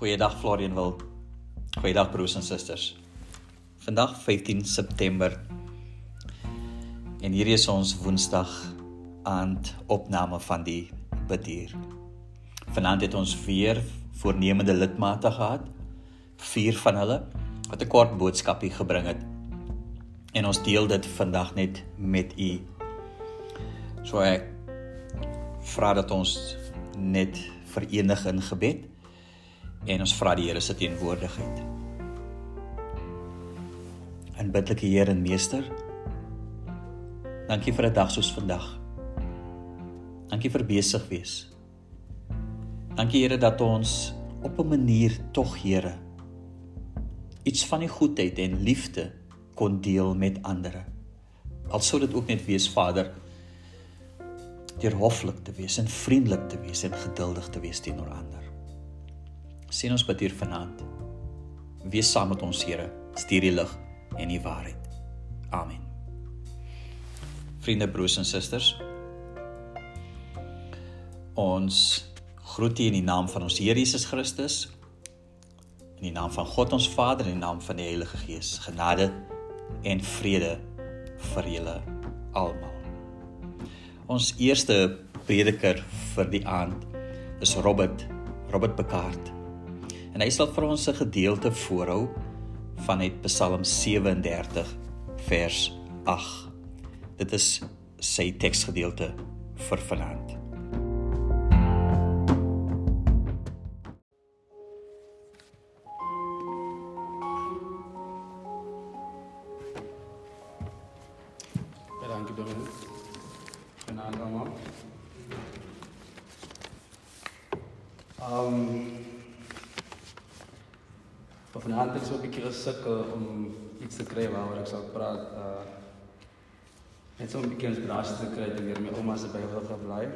Goeiedag Florian wil. Goeiedag broers en susters. Vandag 15 September. En hierdie is ons Woensdag aand opname van die bedier. Vanaand het ons weer voornemende lidmate gehad. Vier van hulle wat 'n kort boodskapie gebring het. En ons deel dit vandag net met u. So ek vra dat ons net verenig in gebed en ons vra die Here se teenwoordigheid. En bidlike Heer en Meester, dankie vir 'n dag soos vandag. Dankie vir besig wees. Dankie Here dat ons op 'n manier tog Here iets van die goedheid en liefde kon deel met ander. Al sou dit ook net wees Vader deur hoflik te wees en vriendelik te wees en geduldig te wees teenoor ander. Sien ons bid hier vanaand. Wees saam met ons, Here. Stuur die lig en die waarheid. Amen. Vriende, broers en susters. Ons groet u in die naam van ons Here Jesus Christus. In die naam van God ons Vader en in die naam van die Heilige Gees. Genade en vrede vir julle almal. Ons eerste prediker vir die aand is Robert Robert Bekaart. En hy sal vir ons 'n gedeelte voorhou van uit Psalm 37 vers 8. Dit is sy teksgedeelte vir vanaand. Ek so 'n bietjie gesukkel om iets te kry waaroor ek sal praat. Uh net so 'n bietjie inspirasie te kry weer my ouma se Bybel te bly.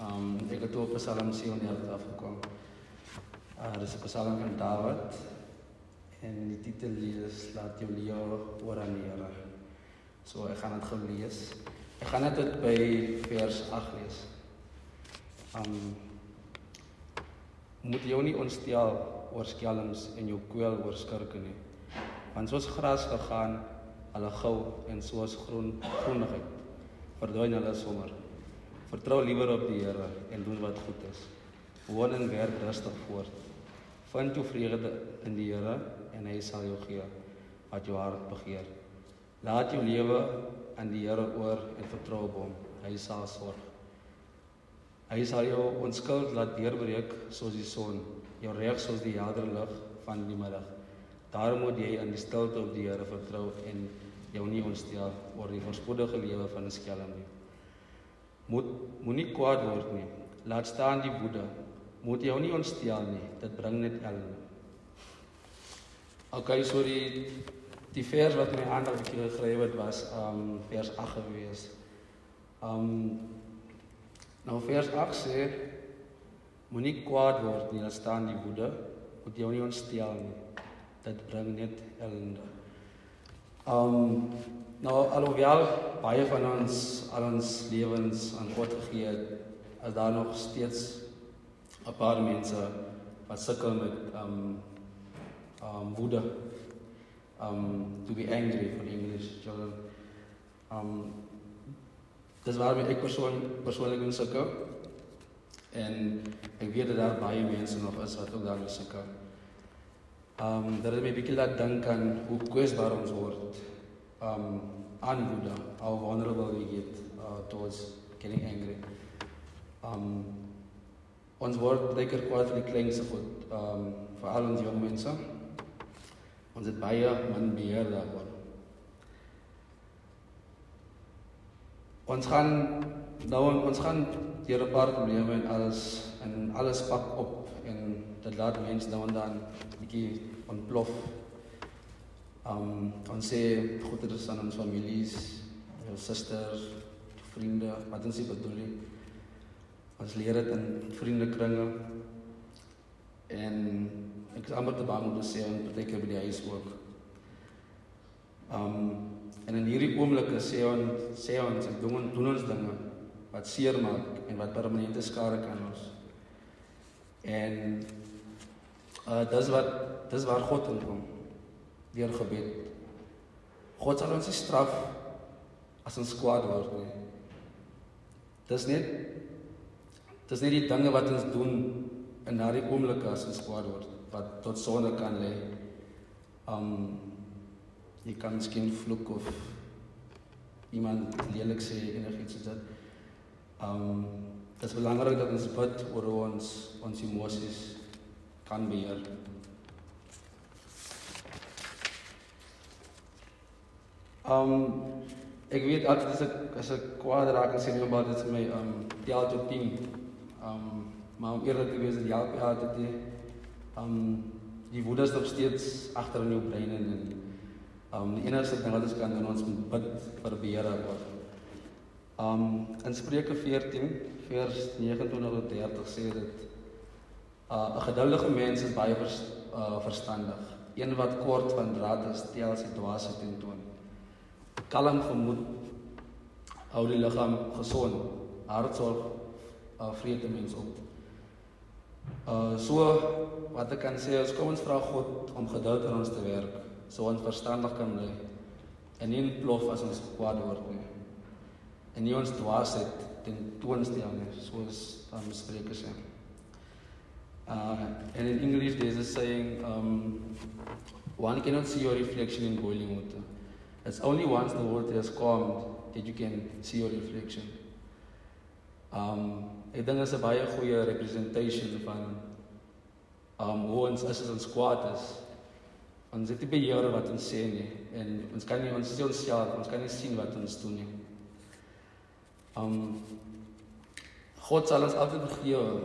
Um ek het op Psalm 37 afgekom. Uh dis 'n Psalm van Dawid en die titel is Laat jou lewe oor aan die Here. So ek gaan dit gou lees. Ek gaan dit by vers 8 lees. Um moet jou nie ontstel oor skelms en jou kwel oor skurke nie. Want soos gras gegaan, hulle gou en soos groen groenigheid, verdwyn hulle sommer. Vertrou liewer op die Here en doen wat goed is. Woon en werk rustig voort. Vind jou vrede in die Here en hy sal jou gee wat jou hart begeer. Laat jou lewe aan die Here oor en vertrou op hom. Hy sal sorg. Hy sal jou onskuld laat deurbreek soos die son jou reg soos die helder lig van die middag. Daarom moet jy in die stilte op die Here vertrou en jou nie ontstel oor die verspoedige lewe van 'n skelm nie. Moet moenie kwaad word nie. Laat staan die woede. Moet jou nie ontstel nie. Dit bring net ellende. Okay, so die die vers wat my aandag gekry het was um vers 8 gewees. Um nou vers 8 sê Moenie kwaad word nie, dan staan die woede. Moet jou nie ontstel nie. Dit bring net ellende. Um nou alhoewel baie van ons al ons lewens aan God gegee het, is daar nog steeds 'n paar mense wat sukkel met um um woede. Um to be angry for English children. Um dis waarom ek persoon persoonlik in sukkel. En ek weet dat daar baie mense nog is wat ook daarmee sukkel. Um dat het my bietjie laat dink aan hoe kwesbaar ons word. Um aan woede, how vulnerable we get uh, towards getting angry. Um ons word baie kwaad vir die kleinste goed. Um veral ons jong mense. Ons het baie min beheer daaroor. Ons gaan nou ons gaan deur 'n paar probleme en alles en alles pak op en dit laat mense nou en dan bietjie ontplof. Um ons sê goed dit is aan ons families, ons susters, vriende, wat ons sê bedoel jy? Ons leer dit in vriendekringe en ek is amper te bang om te sê en partykeer by die huis ook. Um en in hierdie oomblik sê ons sê ons doen, doen ons dinge wat seermaak en wat permanente skade kan ons. En Uh dis wat dis waar God inkom deur gebed. God sal ons nie straf as ons kwaad word nie. Dis net dis net die dinge wat ons doen in daardie oomblik as ons kwaad word wat tot sonde kan lei. Um jy kan miskien vloek of iemand lelik sê enigiets soos dit. Um dit is belangrik dat ons bid oor ons ons emosies kan beheer. Um ek weet altyd as ek as ek kwaad raak en sê my maar dit is my um tel tot 10. Um maar om eerlik te wees, dit help ja dat jy um die woede is nog steeds agter in jou brein en um die enigste ding wat ons kan doen ons moet bid vir beheer word. Um in Spreuke 14 vers 29 tot 30 sê dit uh, 'n geduldige mens is baie vers, uh, verstandig. Een wat kort van raad is, tel sy dwaasheid ten toon. Kalm gemoed hou die liggaam gesond. Hartsorg uh, vrede mens op. Uh so wat ek kan sê is kom ons vra God om geduld in ons te werk, so ons verstandig kan bly en nie plof as ons kwaad word nie. En nie ons dwaasheid ten toon stel nie, soos dan Spreuke sê. Uh and in English there's a saying um one cannot see your reflection in boiling water. It's only once the water has calmed that you can see your reflection. Um ek dink is 'n baie goeie representation van um hoe ons as ons kwaad is. Ons het nie beheer wat ons sê nie en ons kan nie ons sê ons self, ons kan nie sien wat ons doen nie. Um God sal ons altyd vergewe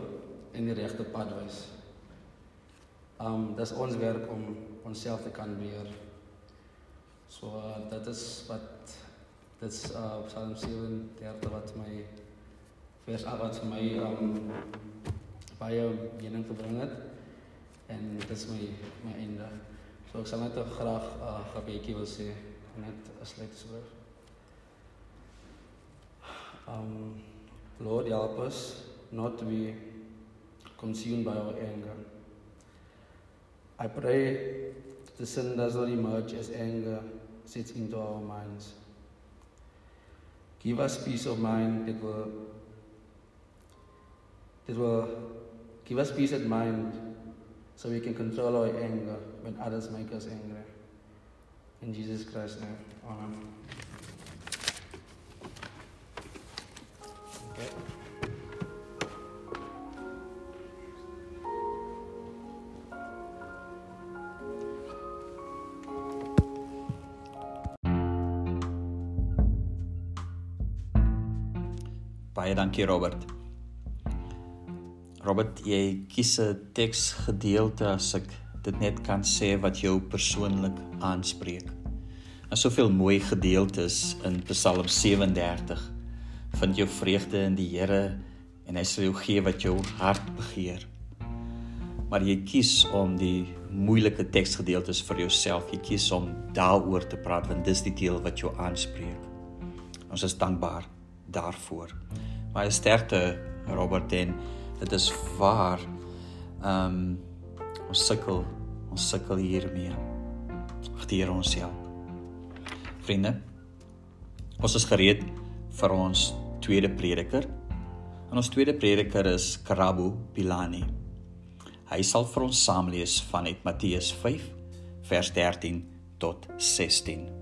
en die regte pad wys. Um dis ons werk om onsself te kan beheer. So uh, dit is wat dit is uh Psalm 37 wat my vers 8 wat vir my um baie mening gebring het en dit is my my einde. So ek sal net graag 'n uh, gebedjie wil sê net as net so. Um Lord help us not to be consumed by our anger. I pray the sin does not emerge as anger sits into our minds. Give us peace of mind that will that will give us peace of mind so we can control our anger when others make us angry. In Jesus Christ's name. Amen. Okay. Baie dankie Robert. Robert, jy kies 'n teksgedeelte as ek dit net kan sê wat jou persoonlik aanspreek. En soveel mooi gedeeltes in Psalm 37 vind jou vreugde in die Here en hy sal jou gee wat jou hart begeer. Maar jy kies om die moeilike teksgedeeltes vir jouself, jy kies om daaroor te praat want dis die deel wat jou aanspreek. Ons is dankbaar daarvoor. Baie sterkte Robert en dit is waar. Ehm um, ons sukkel, ons sukkel hiermee. Agter ons self. Vriende, ons is gereed vir ons tweede prediker. En ons tweede prediker is Karabu Pilani. Hy sal vir ons saam lees vanuit Matteus 5 vers 13 tot 16.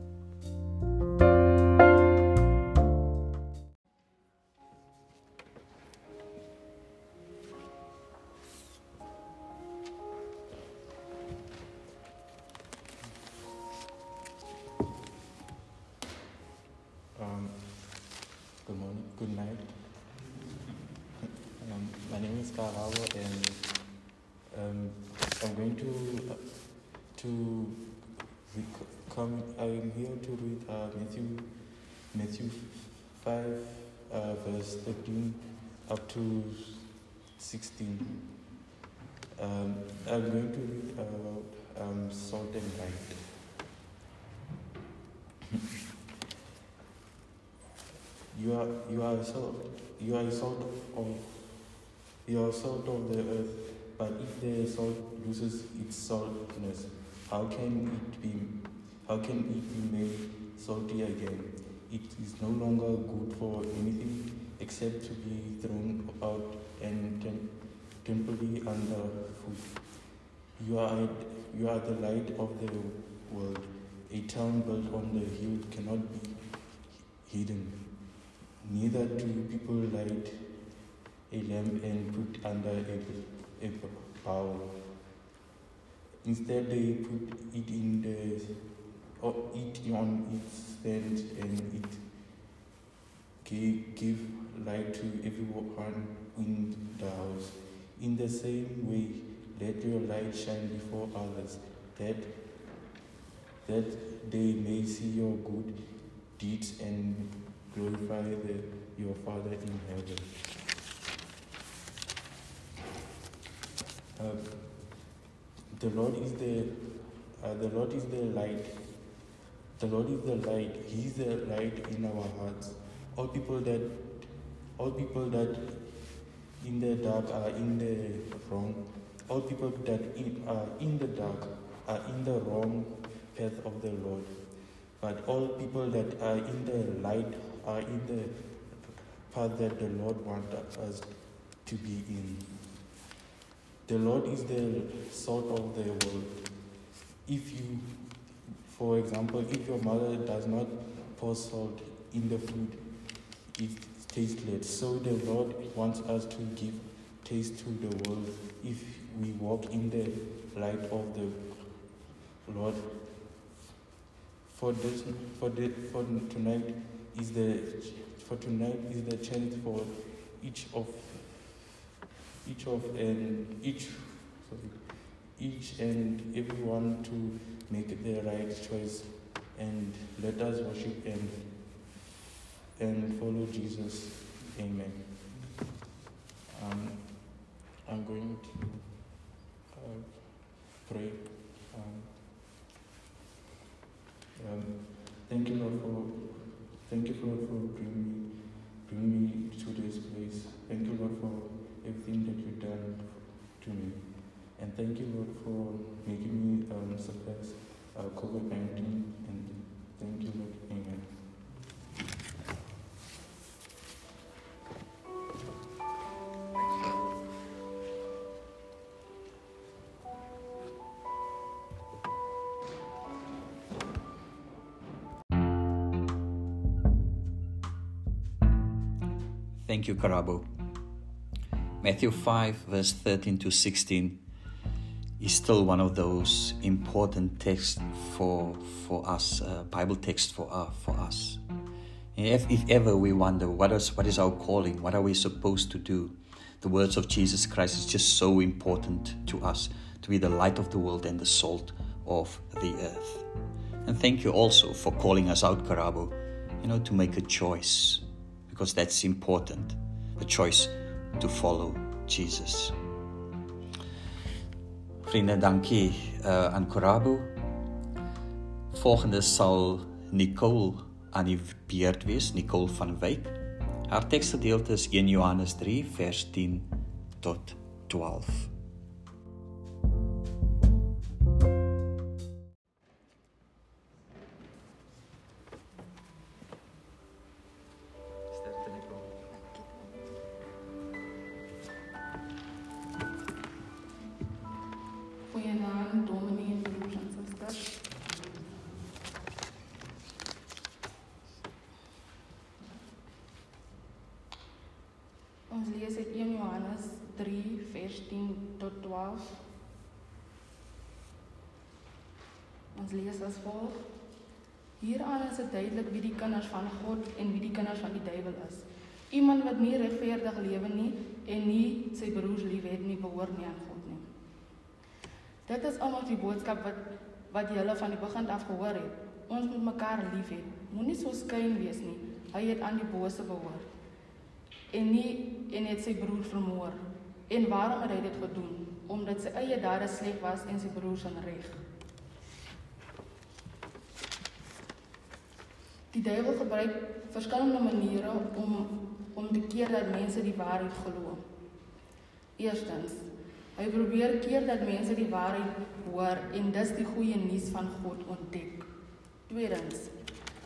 Name is Karabo, and um, I'm going to to come. I'm here to read uh, Matthew Matthew five uh, verse thirteen up to sixteen. Um, I'm going to read about um, salt and light. You are you are salt you are salt of are salt of the earth, But if the salt loses its saltness, how can it be how can it be made salty again? It is no longer good for anything except to be thrown out and tem- temporarily underfoot. You are you are the light of the world. A town built on the hill cannot be hidden. Neither do people light a lamp and put under a, a bowl. Instead, they put it in the or it on its stand and it gave, give light to everyone in the house. In the same way, let your light shine before others, that that they may see your good deeds and glorify the, your Father in heaven. The Lord is the uh, the Lord is the light. The Lord is the light. He is the light in our hearts. All people that all people that in the dark are in the wrong. All people that in, are in the dark are in the wrong path of the Lord. But all people that are in the light are in the path that the Lord wants us to be in. The Lord is the salt of the world. If you, for example, if your mother does not pour salt in the food, it tasteless. So the Lord wants us to give taste to the world if we walk in the light of the Lord. For this, for the, for tonight is the for tonight is the chance for each of each of and each sorry, each and everyone to make the right choice and let us worship and and follow Jesus. Amen. Um, I'm going to uh, pray. Um, um, thank you, Lord, for thank you, Lord, for bringing me bringing me to this place. Thank you, Lord, for everything that you've done to me, and thank you, Lord, for making me um, surpass uh, COVID nineteen. And thank you, Lord. Amen. Thank you, Karabo. Matthew 5, verse 13 to 16 is still one of those important texts for, for us, uh, Bible text for, uh, for us. If, if ever we wonder what is, what is our calling, what are we supposed to do, the words of Jesus Christ is just so important to us to be the light of the world and the salt of the earth. And thank you also for calling us out, Karabo, you know, to make a choice because that's important the choice to follow Jesus. Vriende, dankie uh, aan Korabo. Volgende sal Nicole aan die beurt wees, Nicole van Wyk. Haar teksgedeelte is 1 Johannes 3 vers 10 tot 12. Ons lees as volg: Hieraan is dit duidelik wie die kinders van God en wie die kinders van die duiwel is. Iemand wat nie regverdig lewe nie en nie sy broers liefhet nie, behoort nie aan God nie. Dit is almal die boodskap wat wat julle van die begin af gehoor het. Ons moet mekaar lief hê. Moenie so skyn wees nie. Hy het aan die bose behoor. En nie en het sy broer vermoor. En waarom het hy dit gedoen? Omdat sy eie dade sleg was en sy broer se reg. Die duiwel gebruik verskillende maniere om om te keer dat mense die waarheid glo. Eerstens, Hy probeer keer dat mense die waarheid hoor en dus die goeie nuus van God ontdek. Tweedens,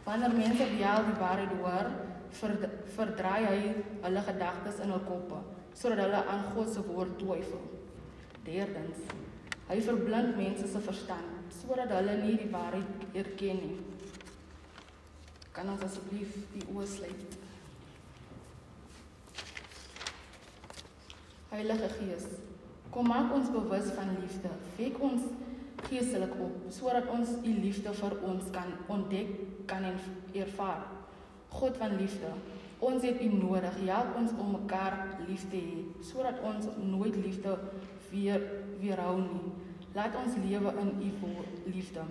wanneer mense wel die waarheid hoor, verd, verdraai hy hulle gedagtes in hul koppe sodat hulle aan God se woord twyfel. Derdens, hy verblind mense se verstand sodat hulle nie die waarheid erken nie. Kan ons asseblief die oë sluit? Heilige Gees, kom maak ons bewus van liefde. Wek ons geestelik op sodat ons u liefde vir ons kan ontdek, kan en ervaar. God van liefde, ons het u nodig. Help ons om mekaar lief te hê sodat ons nooit liefde weer weerhou nie. Laat ons lewe in u liefde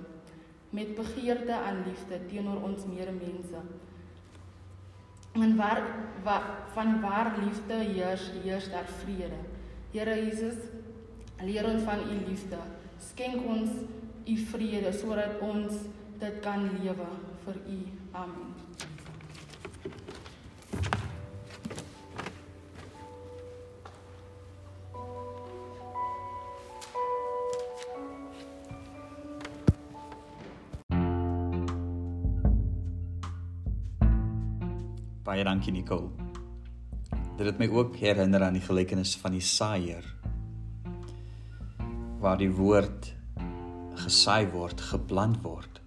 met begeerte aan liefde teenoor ons medemense. En waar, waar van waar liefde heers, heers daar vrede. Here Jesus, leer ons van u liefde. Skenk ons u vrede sodat ons dit kan lewe vir u. Amen. Baie dankie Nicole. Dit het my ook herinner aan die gelykenis van die saaier waar die woord gesaai word, geplant word.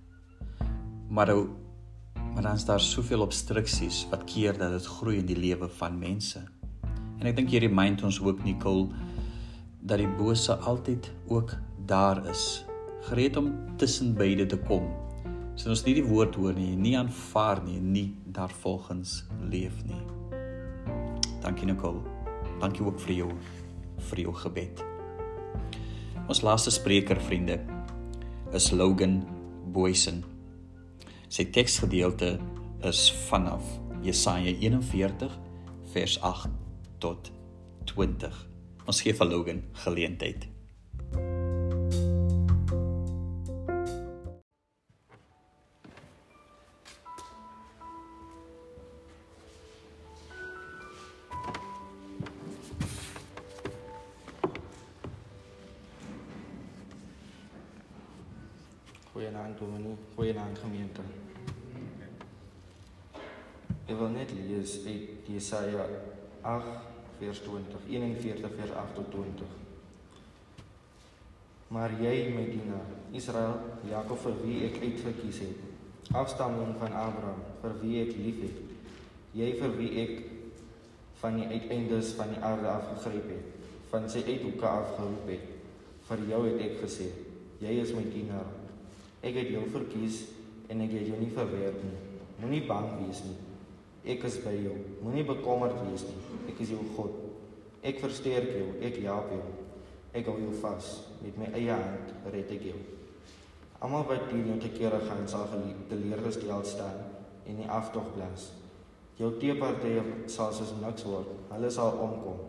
Maar ou maar dan is daar soveel obstruksies wat keer dat dit groei in die lewe van mense. En ek dink hierdie mind ons ook Nicole dat die bose altyd ook daar is, gereed om tussen beide te kom So ons nie die woord hoor nie, nie aanvaar nie, nie daarvolgens leef nie. Dankie Nicole. Dankie ook vir jou vir jou gebed. Ons laaste spreker vriende is Logan Boysen. Sy teksgedeelte is vanaf Jesaja 41 vers 8 tot 20. Ons gee vir Logan geleentheid. Goeienaand dominee, goeienaand gemeente. Ek wil net lees uit Jesaja 8 vers 20, 41 vers 8 tot 20. Maar jy my dienaar, Israel, Jakob vir wie ek uitverkies het, afstammeling van Abraham, vir wie ek liefhet, jy vir wie ek van die uiteindes van die aarde afgegryp het, van sy uithoeke afgeroep het, vir jou het ek gesê, jy is my dienaar, Ek het jou verkies en ek het jou nie verwerp nie. Moenie bang wees nie. Ek is by jou. Moenie bekommerd wees nie. Ek is jou God. Ek versterk jou. Ek help jou. Ek hou jou vas. Met my eie hand red ek jou. Almal wat teen jou te kere gaan sal teleurgestel staan en nie aftog blaas. Jou teepartye sal soos niks word. Hulle sal omkom.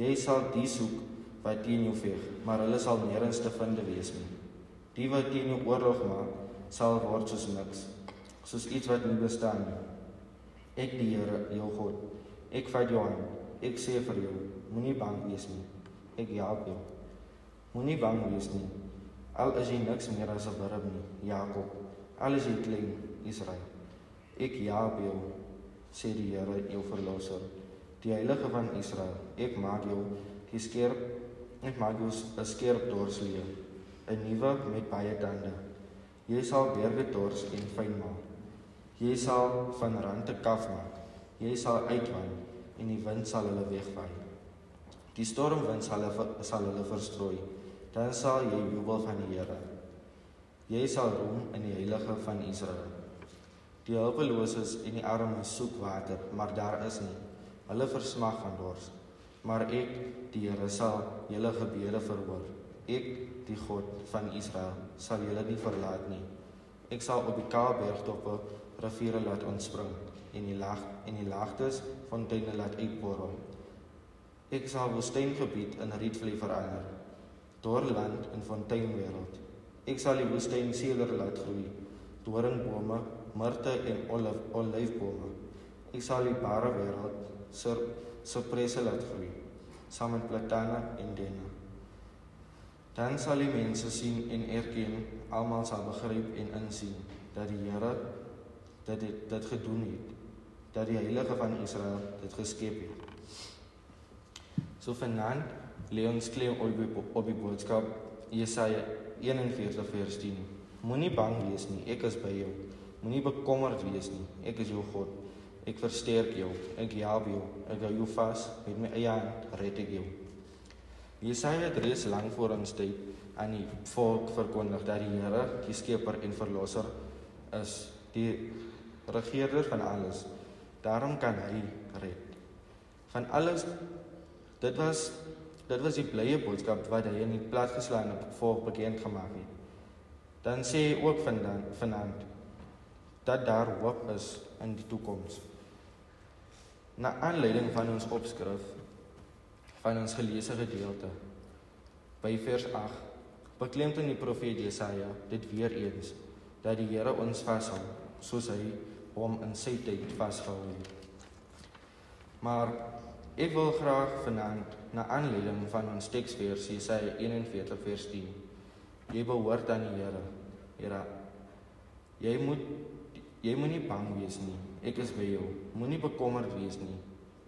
Jy sal die soek wat teen jou veg, maar hulle sal nêrens te vind wees nie. Die wat teen jou oorlog maak, sal word soos niks, soos iets wat nie bestaan nie. Ek die Here, jou God, ek vat jou aan. Ek sê vir jou, moenie bang wees nie. Ek help jou. Moenie bang wees nie. Al is jy niks meer as 'n wurm nie, Jakob. Al is jy klein, Israel. Ek help jou, sê die Here, jou verlosser, die Heilige van Israel. Ek maak jou die skerp, ek maak jou 'n skerp dorsleer 'n nuwe met baie tande. Jy sal berge tors en fyn maak. Jy sal van rande kaf maak. Jy sal uitwaan en die wind sal hulle wegvaai. Die stormwind sal hulle sal hulle verstrooi. Dan sal jy jubel van die Here. Jy sal roem in die heilige van Israel. Die hulpeloses en die armes soek water, maar daar is nie. Hulle versmag van dors. Maar ek, die Here, sal julle gebede verhoor. Ek, die God van Israel, sal julle nie verlaat nie. Ek sal op die Kaabergtoppe riviere laat ontspring en die lag en die laagtes fonteine laat uitborrel. Ek sal woestyngebied in rietvlei verander, dorland in fonteinwêreld. Ek sal die woestyn seder laat groei, doringbome, mirte en olyf olyfbome. Ek sal die bare wêreld sur surprese laat groei, saam met platane en denne. Dan sal die mense sien en erken, almal sal begryp en insien dat die Here dit dit, dit gedoen het, dat die Heilige van Israel dit geskep het. So vanaand lê ons klem op die, op die boodskap Jesaja 41 vers 10. Moenie bang wees nie, ek is by jou. Moenie bekommerd wees nie, ek is jou God. Ek versterk jou, ek help jou, ek hou jou vas met my eie hand, red ek jou. Jesaja het reeds lank voor ons tyd aan die volk verkondig dat die Here, die skepper en verlosser is, die regerder van alles. Daarom kan hy red. Van alles dit was dit was die blye boodskap wat hy in die platgeslaande volk bekend gemaak het. Dan sê hy ook vandaan vanaand dat daar hoop is in die toekoms. Na aanleiding van ons opskrif van ons geleesde gedeelte by vers 8 beklemtoon die profeet Jesaja dit weer eens dat die Here ons vashou soos hy hom in sy tyd vasgehou het. Maar ek wil graag vanaand na aanleiding van ons teksvers Jesaja 41 vers 10 jy behoort aan die Here. Here jy moet jy moenie bang wees nie. Ek is by jou. Moenie bekommerd wees nie.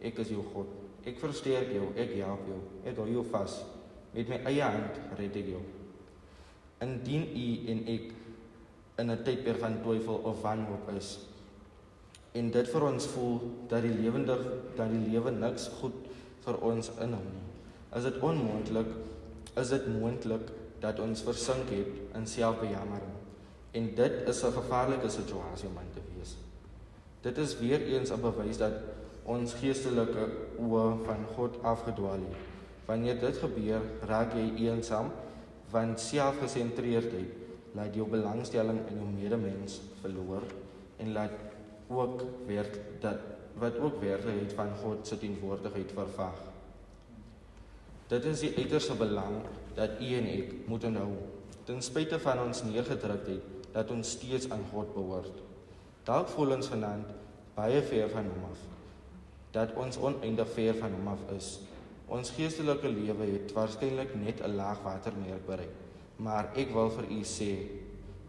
Ek is jou God. Ek versterk jou, ek help jou. Ek hou jou vas. Met my eie hand red ek jou. Indien u en ek in 'n tydperk van twyfel of wanhoop is en dit vir ons voel dat die lewende dat die lewe niks goed vir ons inhou nie. Is dit onmoontlik? Is dit moontlik dat ons versink het in selfbejammering? En dit is 'n gevaarlike situasie om in te wees. Dit is weer eens 'n bewys dat ons geestelike oë van God afgedwaal het. Wanneer dit gebeur, raak jy eensaam want selfgesentreerdheid laat jou belangstelling in jou medemens verloor en laat ook werk dat wat ook werklikheid van God se teenwoordigheid vervag. Dit is die uiterste belang dat u en ek moet onthou ten spyte van ons neergedruktheid dat ons steeds aan God behoort. Dalk voel ons vanaand baie ver van hom af dat ons oneindig ver van hom af is. Ons geestelike lewe het waarskynlik net 'n laag watermerk bereik. Maar ek wil vir u sê,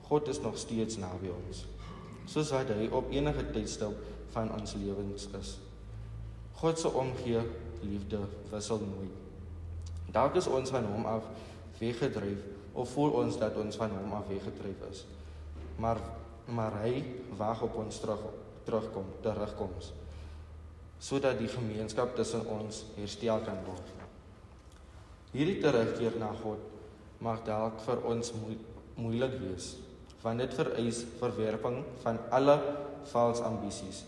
God is nog steeds naby ons. Soos wat hy op enige tydstip van ons lewens is. God se omgee liefde wissel nooit. Dalk is ons van hom af weggedryf of voel ons dat ons van hom af weggedryf is. Maar maar hy wag op ons terug terugkom, terugkoms sodat die gemeenskap tussen ons herstel kan word. Hierdie terugkeer na God mag dalk vir ons moe moeilik wees, want dit vereis verwerping van alle valse ambisies,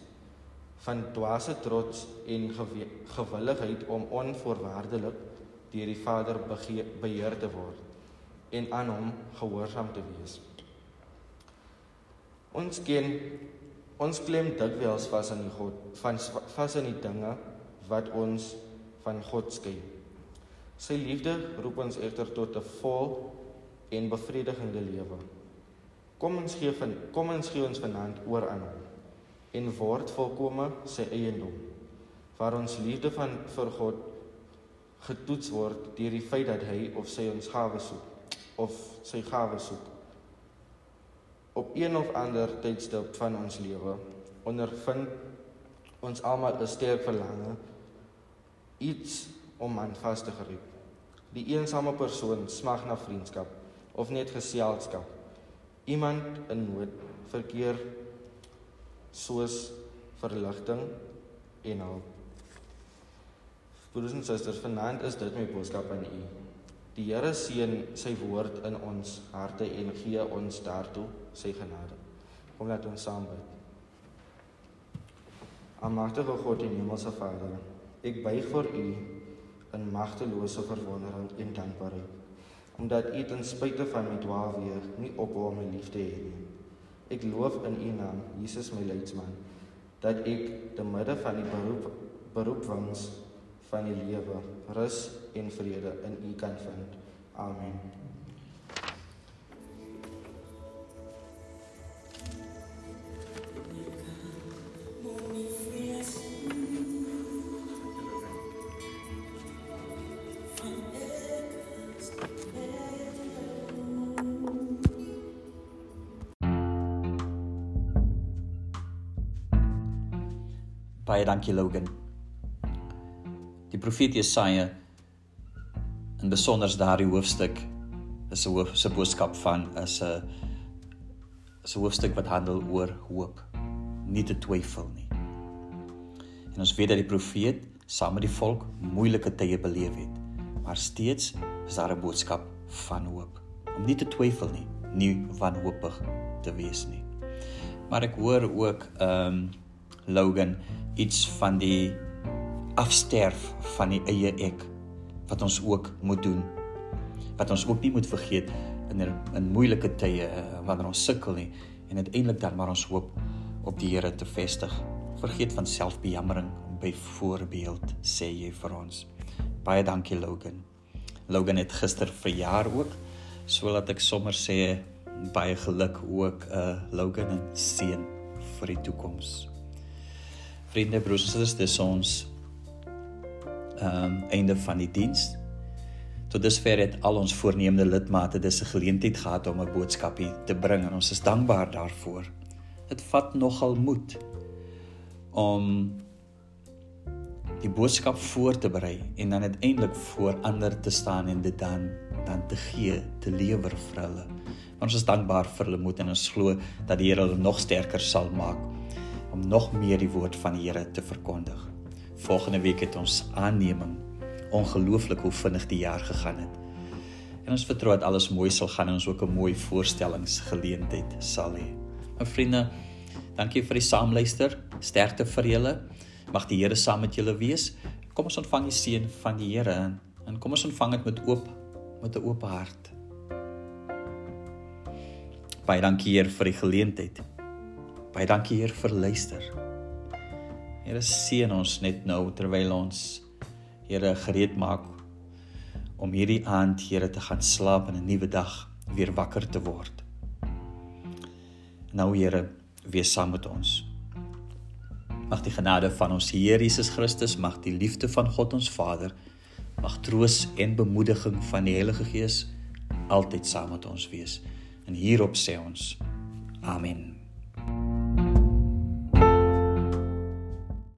van dwaase trots en gewilligheid om onvoorwaardelik deur die Vader beheer te word en aan hom gehoorsaam te wees. Ons ken Ons klem dikwels vas aan die God, van vas aan die dinge wat ons van God skei. Sy liefde roep ons egter tot 'n vol en bevredigende lewe. Kom ons gee van kom ons gee ons vanaand oor aan hom en word volkome sy eiendom. Waar ons liefde van vir God getoets word deur die feit dat hy of sy ons gawe soek of sy gawe soek op een of ander tydstip van ons lewe ondervind ons almal 'n sterk verlange iets om aan vas te gryp. Die eensame persoon smag na vriendskap of net geselskap. Iemand in nood verkeer soos verligting en hulp. Broers en susters, vanaand is dit my boodskap aan u. Die Here seën sy woord in ons harte en gee ons daartoe sy genade. Kom laat ons saam bid. Almagtige God en Hemelse Vader, ek buig voor U in magtelose verwondering en dankbaarheid omdat U ten spyte van my dwaalweer nie ophou om my lief te hê nie. Ek loof in U naam, Jesus my leidsman, dat ek te midde van die beroep beroepwings van die lewe, rus en vrede in U kan vind. Amen. Baie dankie Logan. Die profeet Jesaja in besonder daardie hoofstuk is 'n hoof se boodskap van is 'n is 'n hoofstuk wat handel oor hoop, nie te twyfel nie. En ons weet dat die profeet saam met die volk moeilike tye beleef het, maar steeds is daar 'n boodskap van hoop. Om nie te twyfel nie, nie wanhoopig te wees nie. Maar ek hoor ook ehm um, Logan iets van die afsterf van die eie ek wat ons ook moet doen. Wat ons ook nie moet vergeet in in moeilike tye eh, wanneer ons sukkel nie en uiteindelik dan maar ons hoop op die Here te vestig. Vergeet van selfbejammering byvoorbeeld sê jy vir ons. Baie dankie Logan. Logan het gister verjaar ook. So laat ek sommer sê baie geluk ook uh Logan en seën vir die toekoms. Vriende, broers en susters, dis ons um, einde van die diens. Tot dusver het al ons voornemende lidmate dis 'n geleentheid gehad om 'n boodskapie te bring en ons is dankbaar daarvoor. Dit vat nogal moed om die boodskap voor te berei en dan uiteindelik voor ander te staan en dit dan dan te gee, te lewer vir hulle. Ons is dankbaar vir hulle moed en ons glo dat die Here hulle nog sterker sal maak om nog meer die woord van die Here te verkondig. Volgende week het ons aanneming. Ongelooflik hoe vinnig die jaar gegaan het. En ons vertrou dat alles mooi sal gaan en ons ook 'n mooi voorstellingsgeleentheid sal hê. My vriende, dankie vir die saamluister. Sterkte vir julle. Mag die Here saam met julle wees. Kom ons ontvang die seën van die Here en kom ons ontvang dit met oop met 'n oop hart. Baie dankie Heer vir die geleentheid. Baie dankie Heer vir luister. Here seën ons net nou terwyl ons Here gereed maak om hierdie aand Here te gaan slaap en 'n nuwe dag weer wakker te word. Nou Here, wees saam met ons. Mag die genade van ons Here Jesus Christus, mag die liefde van God ons Vader, mag troos en bemoediging van die Heilige Gees altyd saam met ons wees. En hierop sê ons: Amen.